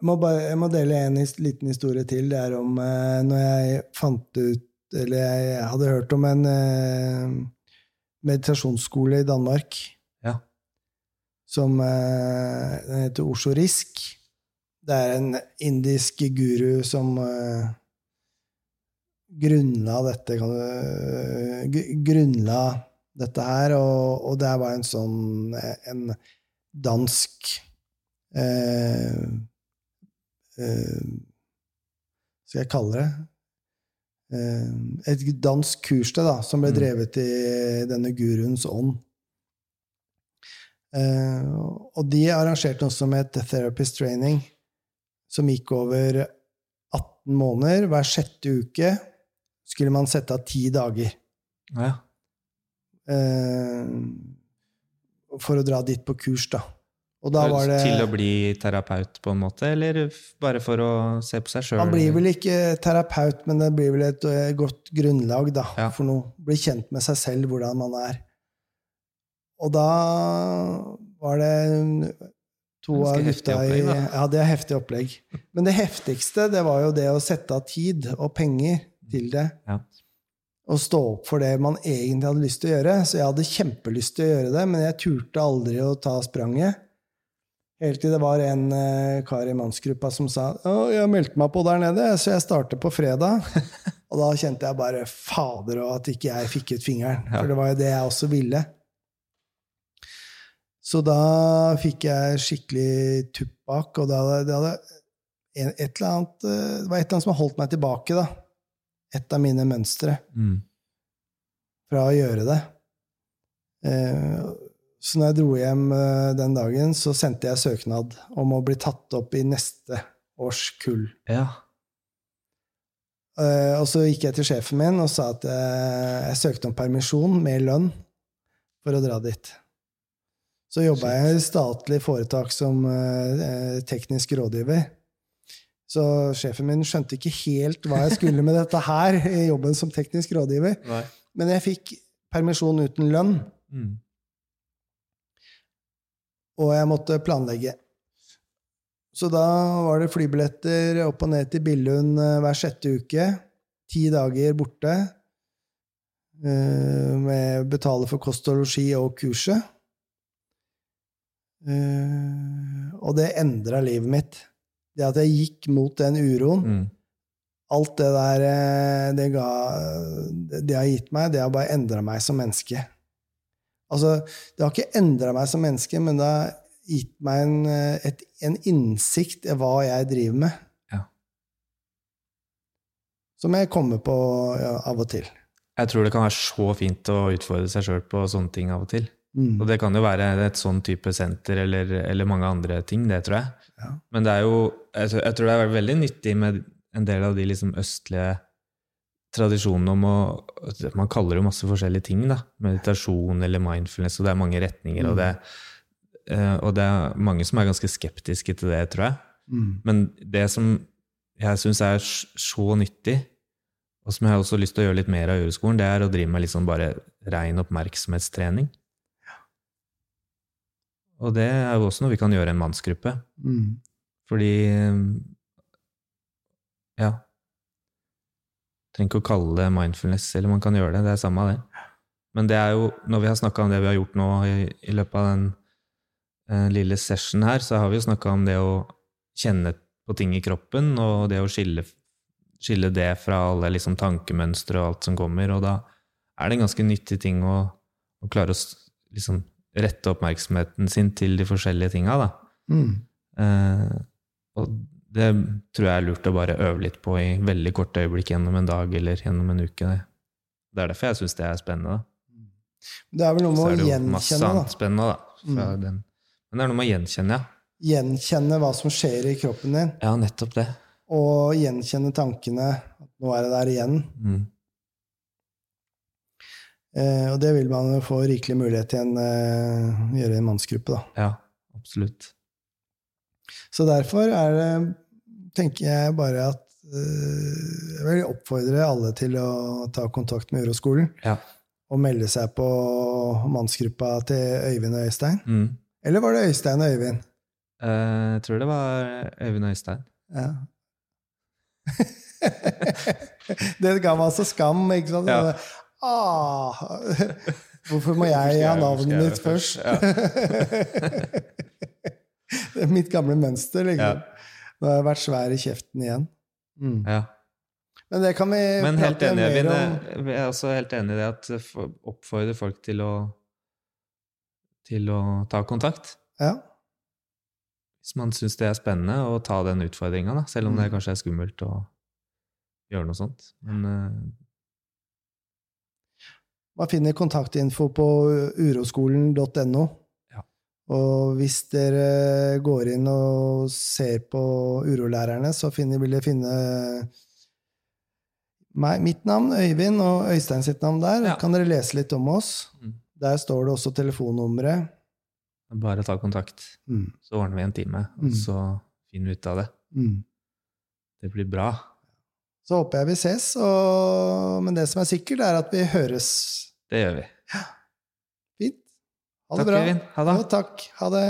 Jeg må, bare, jeg må dele en his- liten historie til. Det er om uh, når jeg fant ut Eller jeg hadde hørt om en eh, meditasjonsskole i Danmark Ja. som eh, Den heter Osho Risk. Det er en indisk guru som eh, grunnla dette kan du, Grunnla dette her, og, og det var en sånn En dansk eh, eh, Skal jeg kalle det? Eh, et dansk kurssted da, som ble Mm. drevet i denne guruens ånd. Eh, og de arrangerte noe som het Therapist Training, som gikk over 18 måneder. Hver sjette uke skulle man sette av ti dager Ja. eh, for å dra dit på kurs, da. Det Til å bli terapeut, på en måte, eller bare for å se på seg sjøl? Man blir vel ikke terapeut, men det blir vel et eh, godt grunnlag da, Ja. for noe. Bli kjent med seg selv, hvordan man er. Og da var det to av gutta i. Ja, det er heftig opplegg. Men det heftigste, det var jo det å sette av tid og penger til det. Ja. Og stå opp for det man egentlig hadde lyst til å gjøre. Så jeg hadde kjempelyst til å gjøre det, men jeg turte aldri å ta spranget. Helt til det var en eh, kar i mannsgruppa som sa å, jeg meldte meg på der nede, så jeg starter på fredag. og da kjente jeg bare fader og at ikke jeg fikk ut fingeren. For det var jo det jeg også ville. Så da fikk jeg skikkelig tupp bak, og da, det, hadde en, et eller annet, eh, det var et eller annet som har holdt meg tilbake. da. Et av mine mønstre Mm. fra å gjøre det. Eh, Så når jeg dro hjem eh, den dagen, så sendte jeg søknad om å bli tatt opp i neste års kull. Ja. Eh, Og så gikk jeg til sjefen min og sa at eh, jeg søkte om permisjon med lønn for å dra dit. Så jobba jeg i statlig foretak som teknisk rådgiver. Så sjefen min skjønte ikke helt hva jeg skulle med dette her, i jobben som teknisk rådgiver. Nei. Men jeg fikk permisjon uten lønn. Mm. Og jeg måtte planlegge. Så da var det flybilletter opp og ned til Billund eh, hver sjette uke. Ti dager borte. eh, Med betale for kost og losji og kurset. Eh, Og det endra livet mitt. Det at jeg gikk mot den uroen. Mm. Alt det der det, ga, det har gitt meg, det har bare endra meg som menneske. Altså, det har ikke endra meg som menneske, men det har gitt meg en, eh, et, en innsikt i hva jeg driver med. Ja. Som jeg kommer på ja, av og til. Jeg tror det kan være så fint å utfordre seg sjøl på sånne ting av og til. Mm. Og det kan jo være et sånn type senter eller, eller mange andre ting, det tror jeg. Ja. Men det er jo, jeg, tror- jeg tror det er veldig nyttig med en del av de liksom østlige tradisjonene om å Man kaller det masse forskjellige ting, da. Meditasjon eller mindfulness, og det er mange retninger, og, det, eh, og det er mange som er ganske skeptiske til det, tror jeg. Mm. Men det som jeg syns er så nyttig, og som jeg har også lyst til å gjøre litt mer av i Ureskolen, det er å drive med litt sånn bare rein oppmerksomhetstrening. Og det er jo også noe vi kan gjøre i en mannsgruppe. Mm. Fordi Ja. Trenger ikke å kalle det mindfulness, eller man kan gjøre det. Det er samme det. Men det er jo, når vi har snakka om det vi har gjort nå i, i løpet av den eh, lille session her, så har vi jo snakka om det å kjenne på ting i kroppen, og det å skille, skille det fra alle liksom, tankemønstre og alt som kommer. Og da er det en ganske nyttig ting å, å klare å liksom, rette oppmerksomheten sin til de forskjellige tinga, da. Mm. Eh, og det tror jeg er lurt å bare øve litt på i veldig korte øyeblikk gjennom en dag eller gjennom en uke. Det er derfor jeg syns det er spennende. da. Det er vel noe med å jo masse da. spennende, da. Mm. den. Men det er noe med å gjenkjenne, ja. Gjenkjenne hva som skjer i kroppen din, Ja, nettopp det. og gjenkjenne tankene. At nå er det der igjen. Mm. Eh, og det vil man få rikelig mulighet til å eh, gjøre i en mannsgruppe, da. Ja, absolutt. Så derfor er det tenker jeg bare at eh, Jeg vil oppfordre alle til å ta kontakt med Uroskolen Ja. og melde seg på mannsgruppa til Øyvind og Øystein. Mm. Eller var det Øystein og Øyvind? Eh, jeg tror det var Øyvind og Øystein. Ja. det ga meg altså skam, ikke sant? Ja. Ah, hvorfor må jeg ha navnet mitt først? Ja. det er mitt gamle mønster, liksom. Nå har jeg vært svær i kjeften igjen. Mm. Ja. Men det kan vi Men helt enig, mer om. Jeg er også helt enig i det at for- oppfordre folk til å til å ta kontakt. Ja. Hvis man syns det er spennende å ta den utfordringa, selv om det Mm. kanskje er skummelt å gjøre noe sånt. Men uh... Man finner kontaktinfo på uroskolen.no. Og hvis dere går inn og ser på urolærerne, så finner, vil dere finne meg, mitt navn, Øyvind, og Øystein sitt navn der. Ja. Kan dere lese litt om oss. Mm. Der står det også telefonnummeret. bare ta kontakt, Mm. så ordner vi en time, Mm. og så finner vi ut av det. Mm. Det blir bra. Så håper jeg vi ses, og... men det som er sikkert, er at vi høres Det gjør vi. Ha det Takk, bra. Kevin. Ha det. Ja, takk. Ha det.